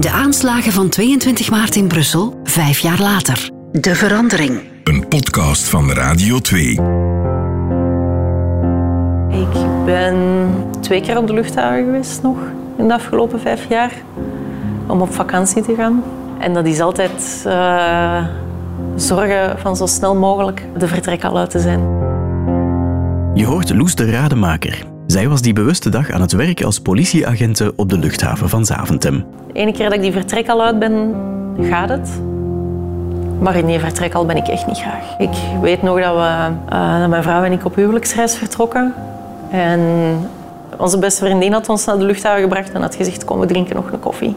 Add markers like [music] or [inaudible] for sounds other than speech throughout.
De aanslagen van 22 maart in Brussel, vijf jaar later. De verandering. Een podcast van Radio 2. Ik ben twee keer op de luchthaven geweest nog in de afgelopen vijf jaar. Om op vakantie te gaan. En dat is altijd uh, zorgen van zo snel mogelijk de vertrek al uit te zijn. Je hoort Loes de Rademaker. Zij was die bewuste dag aan het werk als politieagente op de luchthaven van Zaventem. De ene keer dat ik die vertrek al uit ben, gaat het. Maar in die vertrek al ben ik echt niet graag. Ik weet nog dat, we, dat mijn vrouw en ik op huwelijksreis vertrokken. En onze beste vriendin had ons naar de luchthaven gebracht en had gezegd, kom we drinken nog een koffie.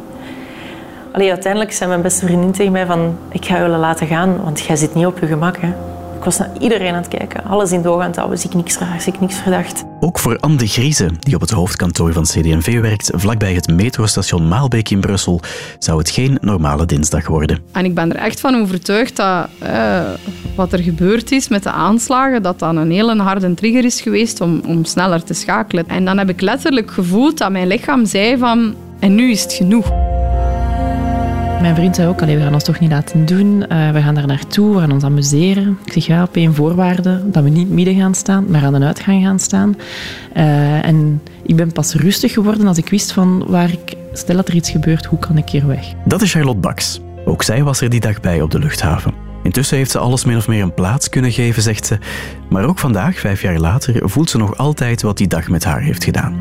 Allee, uiteindelijk zei mijn beste vriendin tegen mij van, ik ga je laten gaan, want jij zit niet op je gemak. Hè. Ik was naar iedereen aan het kijken, alles in doog aan het houden, zie ik niks raar, zie ik niks verdacht. Ook voor Anne de Grieze, die op het hoofdkantoor van CD&V werkt, vlakbij het metrostation Maalbeek in Brussel, zou het geen normale dinsdag worden. En ik ben er echt van overtuigd dat eh, wat er gebeurd is met de aanslagen, dat dat een hele harde trigger is geweest om, om sneller te schakelen. En dan heb ik letterlijk gevoeld dat mijn lichaam zei van, en nu is het genoeg. Mijn vriend zei ook, we gaan ons toch niet laten doen. Uh, we gaan daar naartoe, we gaan ons amuseren. Ik zeg ja, op één voorwaarde, dat we niet midden gaan staan, maar aan de uitgang gaan staan. Uh, en ik ben pas rustig geworden als ik wist van waar ik, stel dat er iets gebeurt, hoe kan ik hier weg? Dat is Charlotte Baks. Ook zij was er die dag bij op de luchthaven. Intussen heeft ze alles min of meer een plaats kunnen geven, zegt ze. Maar ook vandaag, vijf jaar later, voelt ze nog altijd wat die dag met haar heeft gedaan.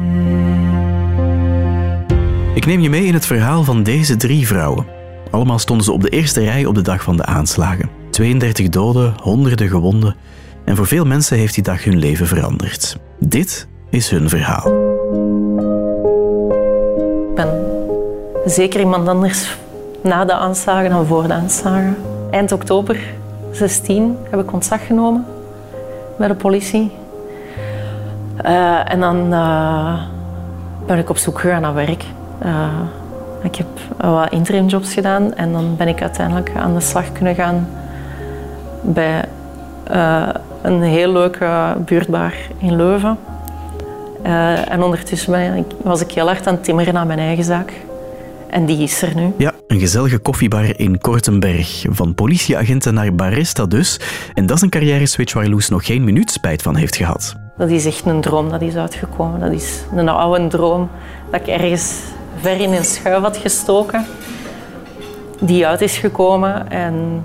Ik neem je mee in het verhaal van deze drie vrouwen. Allemaal stonden ze op de eerste rij op de dag van de aanslagen. 32 doden, honderden gewonden. En voor veel mensen heeft die dag hun leven veranderd. Dit is hun verhaal. Ik ben zeker iemand anders na de aanslagen dan voor de aanslagen. Eind oktober 16 heb ik ontslag genomen bij de politie. Uh, en dan uh, ben ik op zoek gegaan naar werk. Uh, ik heb wat interimjobs gedaan en dan ben ik uiteindelijk aan de slag kunnen gaan bij uh, een heel leuke buurtbar in Leuven. Uh, en ondertussen ben ik, was ik heel hard aan het timmeren aan mijn eigen zaak. En die is er nu. Ja, een gezellige koffiebar in Kortenberg. Van politieagenten naar barista dus. En dat is een carrière-switch waar Loes nog geen minuut spijt van heeft gehad. Dat is echt een droom dat is uitgekomen. Dat is een oude droom dat ik ergens ver in een schuif had gestoken, die uit is gekomen. En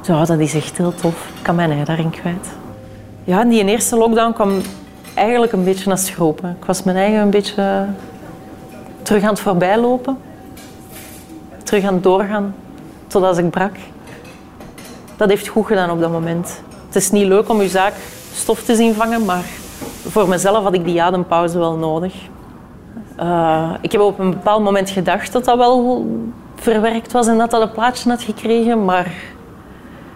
zo, dat is echt heel tof. Ik kan mijn ei daarin kwijt. Ja, die eerste lockdown kwam eigenlijk een beetje naar schropen. Ik was mijn eigen een beetje terug aan het voorbijlopen. Terug aan het doorgaan totdat ik brak. Dat heeft goed gedaan op dat moment. Het is niet leuk om je zaak stof te zien vangen, maar voor mezelf had ik die adempauze wel nodig. Uh, ik heb op een bepaald moment gedacht dat dat wel verwerkt was en dat dat een plaatje had gekregen, maar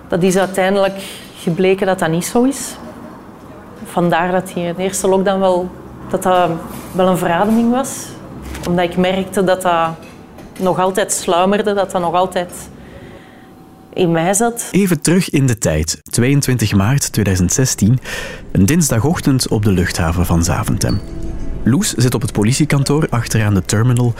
dat is uiteindelijk gebleken dat dat niet zo is. Vandaar dat die de eerste lockdown wel, dat dat wel een verademing was. Omdat ik merkte dat dat nog altijd sluimerde, dat dat nog altijd in mij zat. Even terug in de tijd, 22 maart 2016, een dinsdagochtend op de luchthaven van Zaventem. Loes zit op het politiekantoor achteraan de terminal.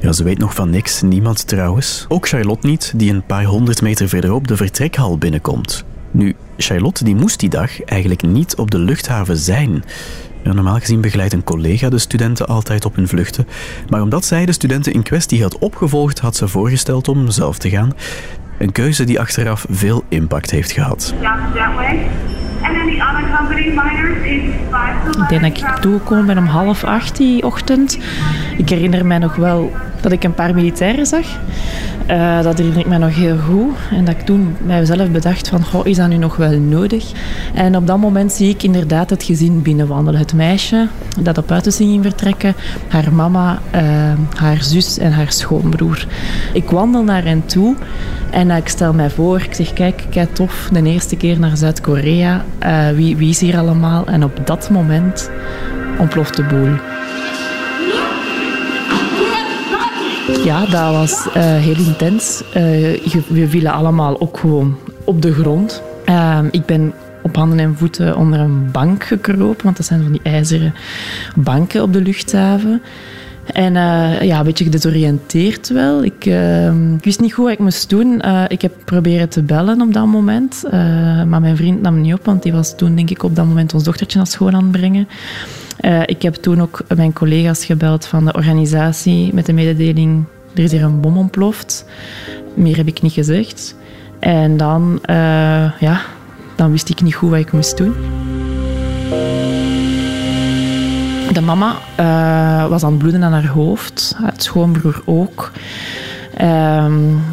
Ja, ze weet nog van niks, niemand trouwens. Ook Charlotte niet, die een paar honderd meter verderop de vertrekhal binnenkomt. Nu, Charlotte die moest die dag eigenlijk niet op de luchthaven zijn. Normaal gezien begeleidt een collega de studenten altijd op hun vluchten. Maar omdat zij de studenten in kwestie had opgevolgd, had ze voorgesteld om zelf te gaan. Een keuze die achteraf veel impact heeft gehad. Ik denk dat ik toegekomen ben om half acht die ochtend. Ik herinner mij nog wel dat ik een paar militairen zag. Uh, dat herinner ik mij nog heel goed. En dat ik toen mijzelf bedacht van, is dat nu nog wel nodig? En op dat moment zie ik inderdaad het gezin binnenwandelen. Het meisje dat op uiterzien ging vertrekken, haar mama, uh, haar zus en haar schoonbroer. Ik wandel naar hen toe en ik stel mij voor, ik zeg, kijk, kijk tof, de eerste keer naar Zuid-Korea. wie, wie is hier allemaal? En op dat moment ontploft de boel. Ja, dat was uh, heel intens. Uh, we vielen allemaal ook gewoon op de grond. Uh, ik ben op handen en voeten onder een bank gekropen, want dat zijn van die ijzeren banken op de luchthaven. En uh, ja, een beetje gedesoriënteerd wel. Ik, uh, ik, wist niet goed wat ik moest doen. Ik heb proberen te bellen op dat moment. maar mijn vriend nam niet op, want die was toen denk ik op dat moment ons dochtertje naar school aan het brengen. Ik heb toen ook mijn collega's gebeld van de organisatie met de mededeling er is hier een bom ontploft. Meer heb ik niet gezegd. En dan, ja, dan wist ik niet goed wat ik moest doen. De mama uh, was aan het bloeden aan haar hoofd, het schoonbroer ook. Uh,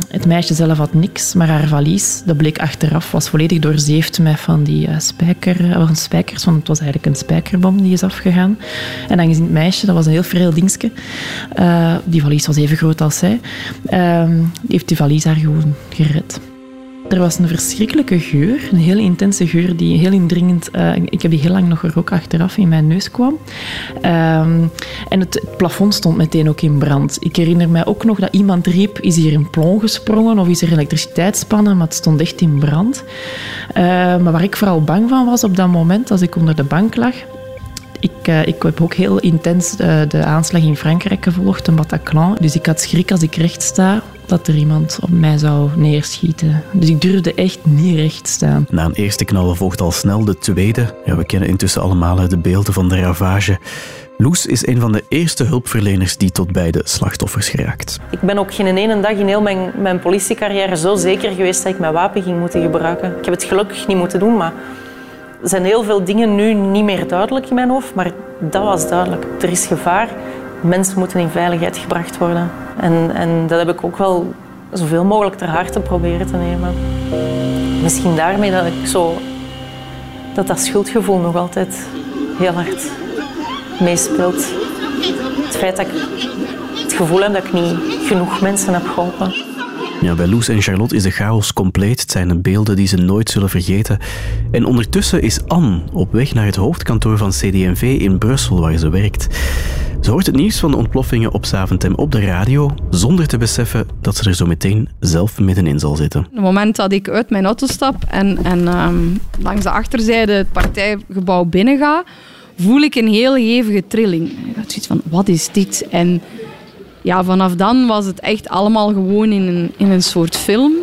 het meisje zelf had niks, maar haar valies, dat bleek achteraf, was volledig doorzeefd met van die uh, spijker, uh, spijkers, want het was eigenlijk een spijkerbom die is afgegaan. En dan gezien het meisje, dat was een heel freel dingetje. die valies was even groot als zij. Ehm, heeft die valies haar gewoon gered. Er was een verschrikkelijke geur, een heel intense geur die heel indringend, uh, ik heb die heel lang nog gerookt achteraf, in mijn neus kwam. Um, en het, plafond stond meteen ook in brand. Ik herinner mij ook nog dat iemand riep, is hier een plon gesprongen of is er elektriciteitsspannen, maar het stond echt in brand. Uh, maar waar ik vooral bang van was op dat moment, als ik onder de bank lag, ik, uh, ik, heb ook heel intens uh, de aanslag in Frankrijk gevolgd, een Bataclan. Dus ik had schrik als ik recht sta dat er iemand op mij zou neerschieten. Dus ik durfde echt niet recht staan. Na een eerste knal volgt al snel de tweede. Ja, we kennen intussen allemaal de beelden van de ravage. Loes is een van de eerste hulpverleners die tot bij de slachtoffers geraakt. Ik ben ook geen ene dag in heel mijn, mijn politiecarrière zo zeker geweest dat ik mijn wapen ging moeten gebruiken. Ik heb het gelukkig niet moeten doen, maar er zijn heel veel dingen nu niet meer duidelijk in mijn hoofd. Maar dat was duidelijk. Er is gevaar mensen moeten in veiligheid gebracht worden. En, en dat heb ik ook wel zoveel mogelijk ter harte proberen te nemen. Misschien daarmee dat ik zo... Dat dat schuldgevoel nog altijd heel hard meespeelt. Het feit dat ik het gevoel heb dat ik niet genoeg mensen heb geholpen. Ja, bij Loes en Charlotte is de chaos compleet. Het zijn de beelden die ze nooit zullen vergeten. En ondertussen is Anne op weg naar het hoofdkantoor van CD&V in Brussel, waar ze werkt. Ze hoort het nieuws van de ontploffingen op Zaventem op de radio, zonder te beseffen dat ze er zo meteen zelf middenin zal zitten. Op het moment dat ik uit mijn auto stap en, en um, langs de achterzijde het partijgebouw binnenga, voel ik een heel hevige trilling. Ik had zoiets van, wat is dit? En ja, vanaf dan was het echt allemaal gewoon in een, in een soort film.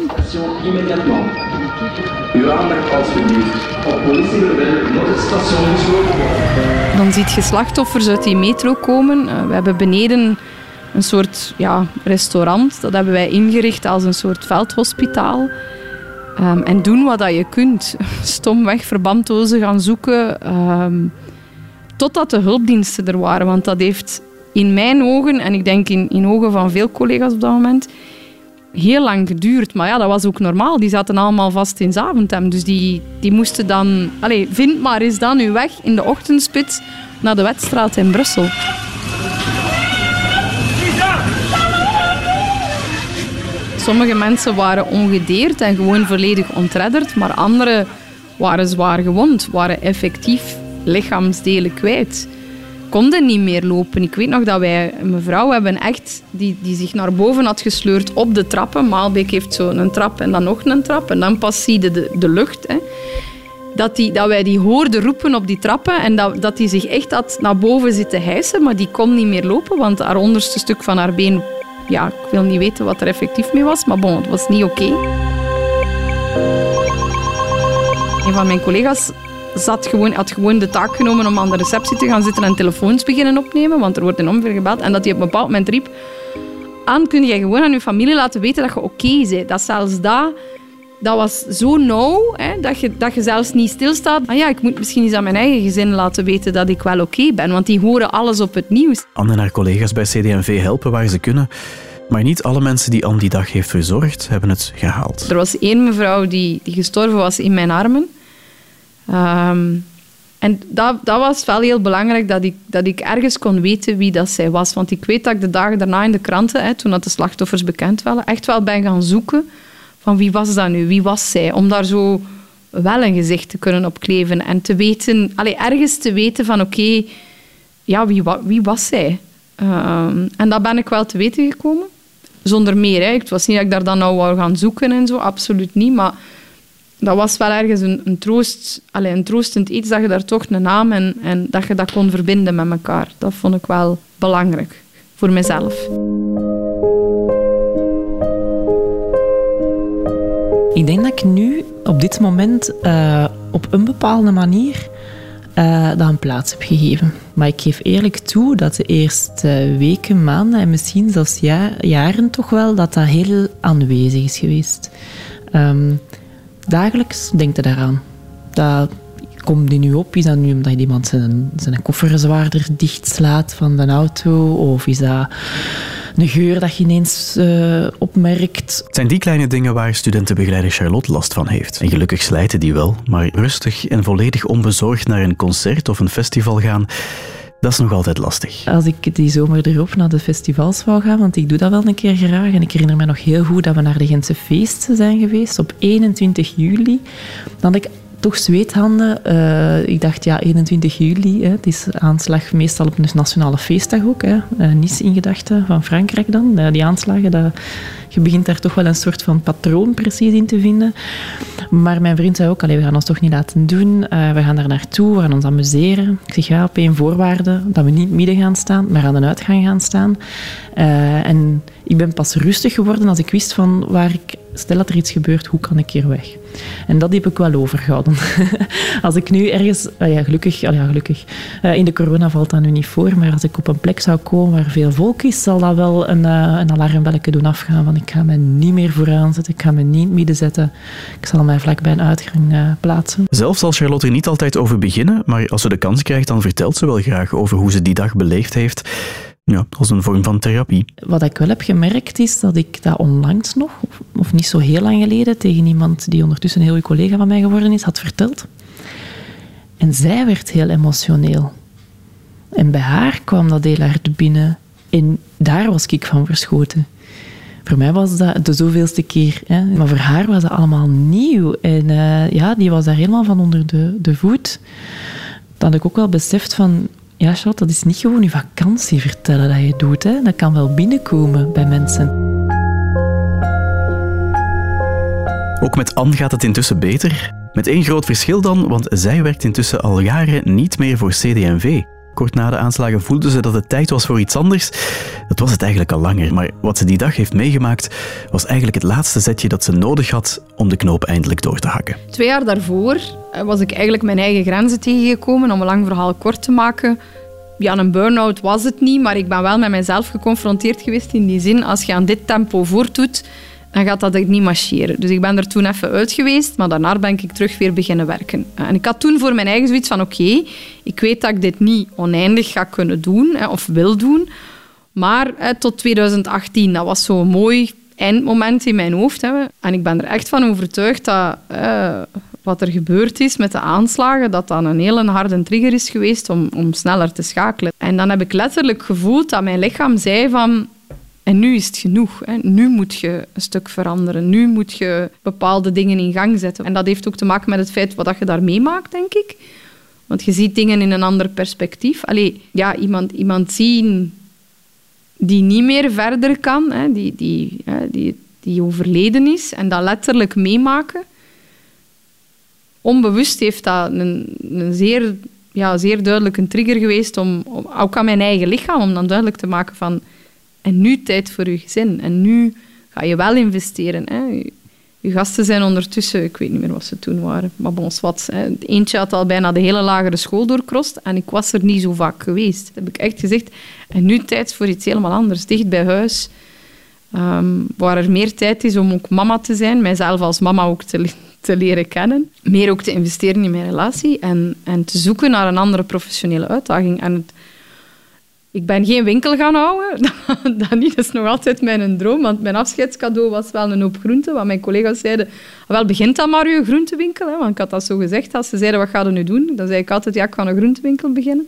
Uw aandacht alsjeblieft. Op politieverwijder moet het station gesloten worden. Dan ziet je slachtoffers uit die metro komen. Uh, we hebben beneden een soort ja, restaurant. Dat hebben wij ingericht als een soort veldhospitaal. Um, en doen wat dat je kunt. [laughs] Stomweg verbanddozen gaan zoeken. Um, totdat de hulpdiensten er waren. Want dat heeft in mijn ogen, en ik denk in, in ogen van veel collega's op dat moment, heel lang geduurd. Maar ja, dat was ook normaal. Die zaten allemaal vast in Zaventem. Dus die, die moesten dan... Allez, vind maar eens dan uw weg in de ochtendspits naar de wedstraat in Brussel. Sommige mensen waren ongedeerd en gewoon volledig ontredderd, maar anderen waren zwaar gewond, waren effectief lichaamsdelen kwijt konden niet meer lopen. Ik weet nog dat wij een mevrouw hebben echt die, die zich naar boven had gesleurd op de trappen. Maalbeek heeft zo een trap en dan nog een trap en dan pas zie je de, de lucht. Hè. Dat, die, dat wij die hoorden roepen op die trappen en dat, dat die zich echt had naar boven zitten hijsen, maar die kon niet meer lopen, want haar onderste stuk van haar been, ja, ik wil niet weten wat er effectief mee was, maar bon, het was niet oké. Een van mijn collega's zat gewoon, had gewoon de taak genomen om aan de receptie te gaan zitten en telefoons beginnen opnemen, want er wordt in omver gebeld. En dat hij op een bepaald moment riep, aan kun je gewoon aan je familie laten weten dat je oké okay bent. Dat zelfs dat, dat was zo nauw, hè, dat, je, dat je zelfs niet stilstaat. Ah ja, ik moet misschien eens aan mijn eigen gezin laten weten dat ik wel oké ben, want die horen alles op het nieuws. Anne en haar collega's bij CD&V helpen waar ze kunnen. Maar niet alle mensen die Anne die dag heeft verzorgd, hebben het gehaald. Er was één mevrouw die, die gestorven was in mijn armen. Um, en dat, was wel heel belangrijk, dat ik, dat ik ergens kon weten wie dat zij was. Want ik weet dat ik de dagen daarna in de kranten, hè, toen dat de slachtoffers bekend waren, echt wel ben gaan zoeken van wie was dat nu, wie was zij? Om daar zo wel een gezicht te kunnen opkleven en te weten, allez, ergens te weten van oké, ja, wie, wie was zij? Um, en dat ben ik wel te weten gekomen. Zonder meer. Hè. Het was niet dat ik daar dan nou wou gaan zoeken en zo, absoluut niet. Maar dat was wel ergens een, een, troost, allez, een troostend iets dat je daar toch een naam en, en dat je dat kon verbinden met elkaar. Dat vond ik wel belangrijk. voor mezelf. Ik denk dat ik nu op dit moment uh, op een bepaalde manier uh, dat een plaats heb gegeven. Maar ik geef eerlijk toe dat de eerste weken, maanden en misschien zelfs jaren toch wel, dat dat heel aanwezig is geweest. Um, dagelijks denk je daaraan. Dat komt die nu op? Is dat nu omdat iemand zijn, zijn koffer zwaarder dichtslaat van de auto? Of is dat een geur dat je ineens uh, opmerkt. Het zijn die kleine dingen waar studentenbegeleider Charlotte last van heeft. En gelukkig slijten die wel, maar rustig en volledig onbezorgd naar een concert of een festival gaan, dat is nog altijd lastig. Als ik die zomer erop naar de festivals wou gaan, want ik doe dat wel een keer graag. En ik herinner me nog heel goed dat we naar de Gentse feesten zijn geweest op 21 juli. Dan had ik toch zweethanden. Uh, ik dacht, ja, 21 juli, hè, het is aanslag meestal op een nationale feestdag ook. Hè. Uh, Nice in gedachten van Frankrijk dan. Uh, die aanslagen, dat, je begint daar toch wel een soort van patroon precies in te vinden. Maar mijn vriend zei ook, we gaan ons toch niet laten doen. we gaan daar naartoe, we gaan ons amuseren. Ik zeg, ja, op één voorwaarde, dat we niet midden gaan staan, maar aan de uitgang gaan staan. en ik ben pas rustig geworden als ik wist van waar ik stel dat er iets gebeurt, hoe kan ik hier weg? En dat heb ik wel overgehouden. [laughs] als ik nu ergens, ah ja, gelukkig, ah ja, gelukkig uh, in de corona valt dat nu niet voor, maar als ik op een plek zou komen waar veel volk is, zal dat wel een, uh, een doen afgaan. Want ik ga me niet meer vooraan zetten, ik ga me niet midden zetten. Ik zal mij vlak bij een uitgang uh, plaatsen. Zelf zal Charlotte er niet altijd over beginnen, maar als ze de kans krijgt, dan vertelt ze wel graag over hoe ze die dag beleefd heeft. Ja, als een vorm van therapie. Wat ik wel heb gemerkt is dat ik dat onlangs nog, of, niet zo heel lang geleden, tegen iemand die ondertussen een heel goede collega van mij geworden is, had verteld. En zij werd heel emotioneel. En bij haar kwam dat heel hard binnen. En daar was ik van verschoten. Voor mij was dat de zoveelste keer. Hè. Maar voor haar was dat allemaal nieuw. En uh, ja, die was daar helemaal van onder de, de voet. Had ik ook wel beseft van ja, Charlotte, dat is niet gewoon je vakantie vertellen dat je doet. Hè. Dat kan wel binnenkomen bij mensen. Ook met Anne gaat het intussen beter. Met één groot verschil dan, want zij werkt intussen al jaren niet meer voor CD&V. Kort na de aanslagen voelde ze dat het tijd was voor iets anders. Dat was het eigenlijk al langer, maar wat ze die dag heeft meegemaakt was eigenlijk het laatste zetje dat ze nodig had om de knoop eindelijk door te hakken. Twee jaar daarvoor eh, was ik eigenlijk mijn eigen grenzen tegengekomen. Om een lang verhaal kort te maken. Ja, een burn-out was het niet, maar ik ben wel met mezelf geconfronteerd geweest in die zin. Als je aan dit tempo voortdoet, dan gaat dat niet marcheren. Dus ik ben er toen even uit geweest, maar daarna ben ik terug weer beginnen werken. En ik had toen voor mijn eigen zoiets van, oké, ik weet dat ik dit niet oneindig ga kunnen doen, of wil doen, maar tot 2018, dat was zo'n mooi eindmoment in mijn hoofd. En ik ben er echt van overtuigd dat wat er gebeurd is met de aanslagen, dat dat een hele harde trigger is geweest om, om sneller te schakelen. En dan heb ik letterlijk gevoeld dat mijn lichaam zei van en nu is het genoeg. Hè. Nu moet je een stuk veranderen. Nu moet je bepaalde dingen in gang zetten. En dat heeft ook te maken met het feit wat je daar meemaakt, denk ik. Want je ziet dingen in een ander perspectief. Allee, ja, iemand, iemand zien die niet meer verder kan, hè, die, die, hè, die, die overleden is, en dat letterlijk meemaken. Onbewust heeft dat een, een zeer, ja, zeer duidelijk trigger geweest, om, om, ook aan mijn eigen lichaam, om dan duidelijk te maken van en nu tijd voor je gezin. En nu ga je wel investeren. Hè. Je gasten zijn ondertussen, ik weet niet meer wat ze toen waren, maar bons wat. Hè. Eentje had al bijna de hele lagere school doorkrost en ik was er niet zo vaak geweest. Dat heb ik echt gezegd. En nu tijd voor iets helemaal anders, dicht bij huis. Um, waar er meer tijd is om ook mama te zijn, mijzelf als mama ook te, te leren kennen. Meer ook te investeren in mijn relatie en, en te zoeken naar een andere professionele uitdaging. En het, ik ben geen winkel gaan houden. [laughs] Dat, niet, dat is nog altijd mijn droom. Want mijn afscheidscadeau was wel een hoop groenten. Want mijn collega's zeiden, ah, wel, begint dan maar je groentewinkel. Hè? Want ik had dat zo gezegd. Als ze zeiden, wat ga je nu doen? Dan zei ik altijd, ja, ik ga een groentewinkel beginnen.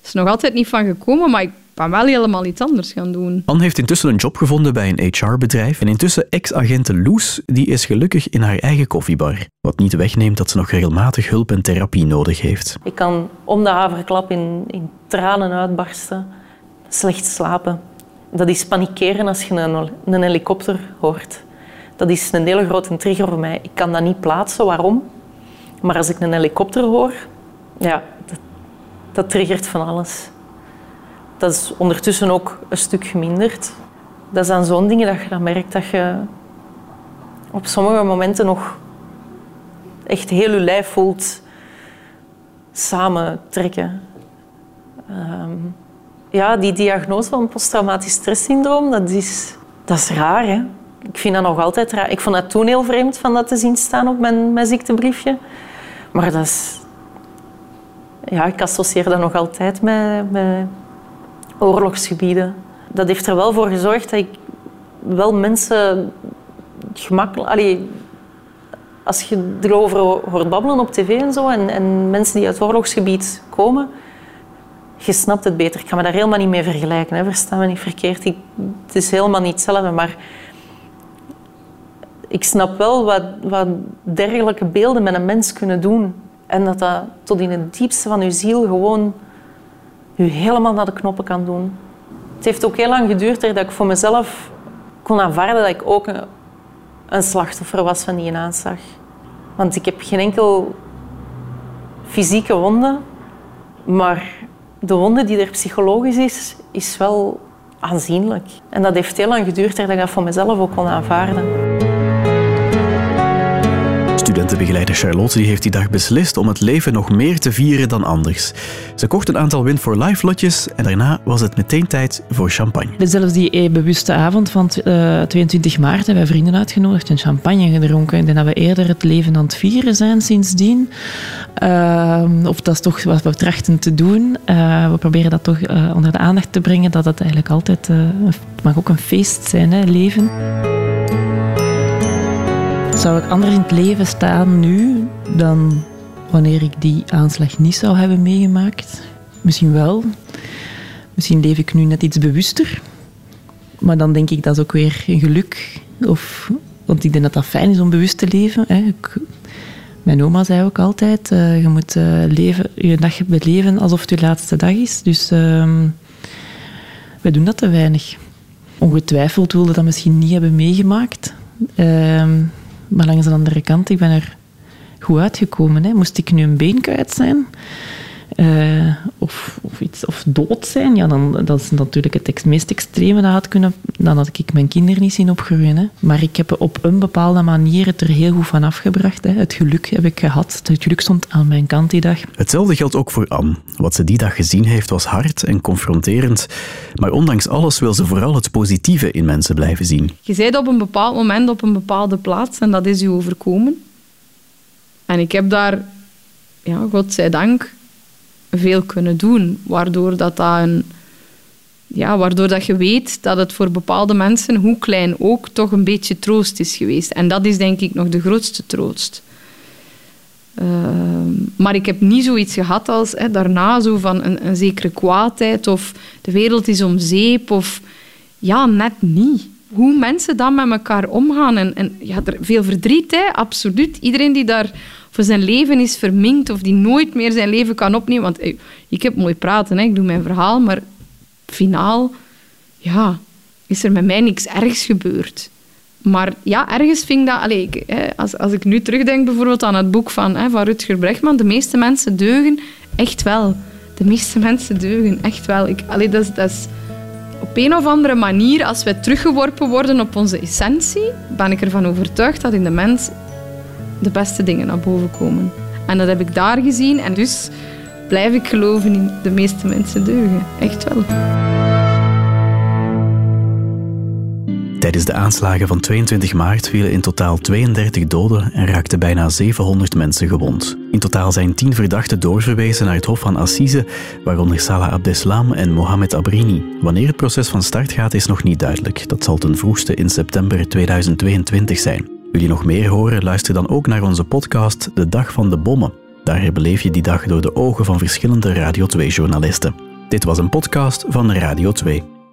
Er is nog altijd niet van gekomen, maar ik ben wel helemaal iets anders gaan doen. Anne heeft intussen een job gevonden bij een HR-bedrijf. En intussen ex-agente Loes, die is gelukkig in haar eigen koffiebar. Wat niet wegneemt dat ze nog regelmatig hulp en therapie nodig heeft. Ik kan om de haverklap in, in tranen uitbarsten slecht slapen. Dat is panikeren als je een, een helikopter hoort. Dat is een hele grote trigger voor mij. Ik kan dat niet plaatsen, waarom? Maar als ik een helikopter hoor, ja, dat, dat triggert van alles. Dat is ondertussen ook een stuk geminderd. Dat zijn zo'n dingen dat je dan merkt dat je op sommige momenten nog echt heel je lijf voelt samentrekken. Um, ja, die diagnose van posttraumatisch stresssyndroom, dat is, dat is raar. Hè? Ik vind dat nog altijd raar. Ik vond dat toen heel vreemd van dat te zien staan op mijn, mijn ziektebriefje. Maar dat is... Ja, ik associeer dat nog altijd met, met oorlogsgebieden. Dat heeft er wel voor gezorgd dat ik wel mensen gemakkelijk... Als je erover hoort babbelen op tv en zo, en, en mensen die uit oorlogsgebied komen, je snapt het beter. Ik ga me daar helemaal niet mee vergelijken, hè. versta me niet verkeerd. Ik, het is helemaal niet hetzelfde, maar ik snap wel wat, wat dergelijke beelden met een mens kunnen doen. En dat dat tot in het diepste van je ziel gewoon je helemaal naar de knoppen kan doen. Het heeft ook heel lang geduurd dat ik voor mezelf kon aanvaarden dat ik ook een, een slachtoffer was van die aanslag. Want ik heb geen enkel fysieke wonde, maar de wonde die er psychologisch is, is wel aanzienlijk. En dat heeft heel lang geduurd dat ik dat voor mezelf ook kon aanvaarden. Studentenbegeleider Charlotte die heeft die dag beslist om het leven nog meer te vieren dan anders. Ze kocht een aantal Win for Life lotjes en daarna was het meteen tijd voor champagne. Zelfs die bewuste avond van 22 eh, maart hebben wij vrienden uitgenodigd en champagne gedronken. Ik denk dat we eerder het leven aan het vieren zijn sindsdien. Uh, of dat is toch wat we trachten te doen. Uh, we proberen dat toch onder de aandacht te brengen, dat het eigenlijk altijd... mag ook een feest zijn, hè, leven. Zou ik anders in het leven staan nu dan wanneer ik die aanslag niet zou hebben meegemaakt? Misschien wel. Misschien leef ik nu net iets bewuster. Maar dan denk ik dat is ook weer een geluk. Of, want ik denk dat dat fijn is om bewust te leven. Hè. Mijn oma zei ook altijd, uh, je moet uh, leven, je dag beleven alsof het je laatste dag is. Dus uh, wij doen dat te weinig. Ongetwijfeld wilde dat misschien niet hebben meegemaakt. Maar langs de andere kant, ik ben er goed uitgekomen. Hè. Moest ik nu een been kwijt zijn, uh, of, of, iets, of dood zijn, ja, dan, dat is natuurlijk het meest extreme dat had kunnen. Dan had ik mijn kinderen niet zien opgroeien. Hè. Maar ik heb op een bepaalde manier het er heel goed van afgebracht. Hè. Het geluk heb ik gehad. Het geluk stond aan mijn kant die dag. Hetzelfde geldt ook voor Anne. Wat ze die dag gezien heeft was hard en confronterend. Maar ondanks alles wil ze vooral het positieve in mensen blijven zien. Je bent op een bepaald moment op een bepaalde plaats en dat is je overkomen. En ik heb daar, ja, godzijdank, veel kunnen doen. Waardoor dat, dat een, ja, waardoor dat je weet dat het voor bepaalde mensen, hoe klein ook, toch een beetje troost is geweest. En dat is denk ik nog de grootste troost. Ehm, maar ik heb niet zoiets gehad als hè, daarna zo van een, een zekere kwaadheid of de wereld is om zeep of ja, net niet. Hoe mensen dan met elkaar omgaan en, en ja, er, veel verdriet, hè, absoluut. Iedereen die daar voor zijn leven is verminkt of die nooit meer zijn leven kan opnemen. Want eh, ik heb mooi praten, hè, ik doe mijn verhaal, maar finaal ja, is er met mij niks ergs gebeurd. Maar ja, ergens vind ik dat... Allez, ik, als, als ik nu terugdenk bijvoorbeeld aan het boek van, hè, van Rutger Brechtman, de meeste mensen deugen echt wel. De meeste mensen deugen echt wel. Ik, allez, dat, is, dat is op een of andere manier, als wij teruggeworpen worden op onze essentie, ben ik ervan overtuigd dat in de mens de beste dingen naar boven komen. En dat heb ik daar gezien en dus blijf ik geloven in de meeste mensen deugen. Echt wel. Tijdens de aanslagen van 22 maart vielen in totaal 32 doden en raakten bijna 700 mensen gewond. In totaal zijn 10 verdachten doorverwezen naar het Hof van Assise, waaronder Salah Abdeslam en Mohamed Abrini. Wanneer het proces van start gaat is nog niet duidelijk. Dat zal ten vroegste in september 2022 zijn. Wil je nog meer horen? Luister dan ook naar onze podcast De Dag van de Bommen. Daar beleef je die dag door de ogen van verschillende Radio 2-journalisten. Dit was een podcast van Radio 2.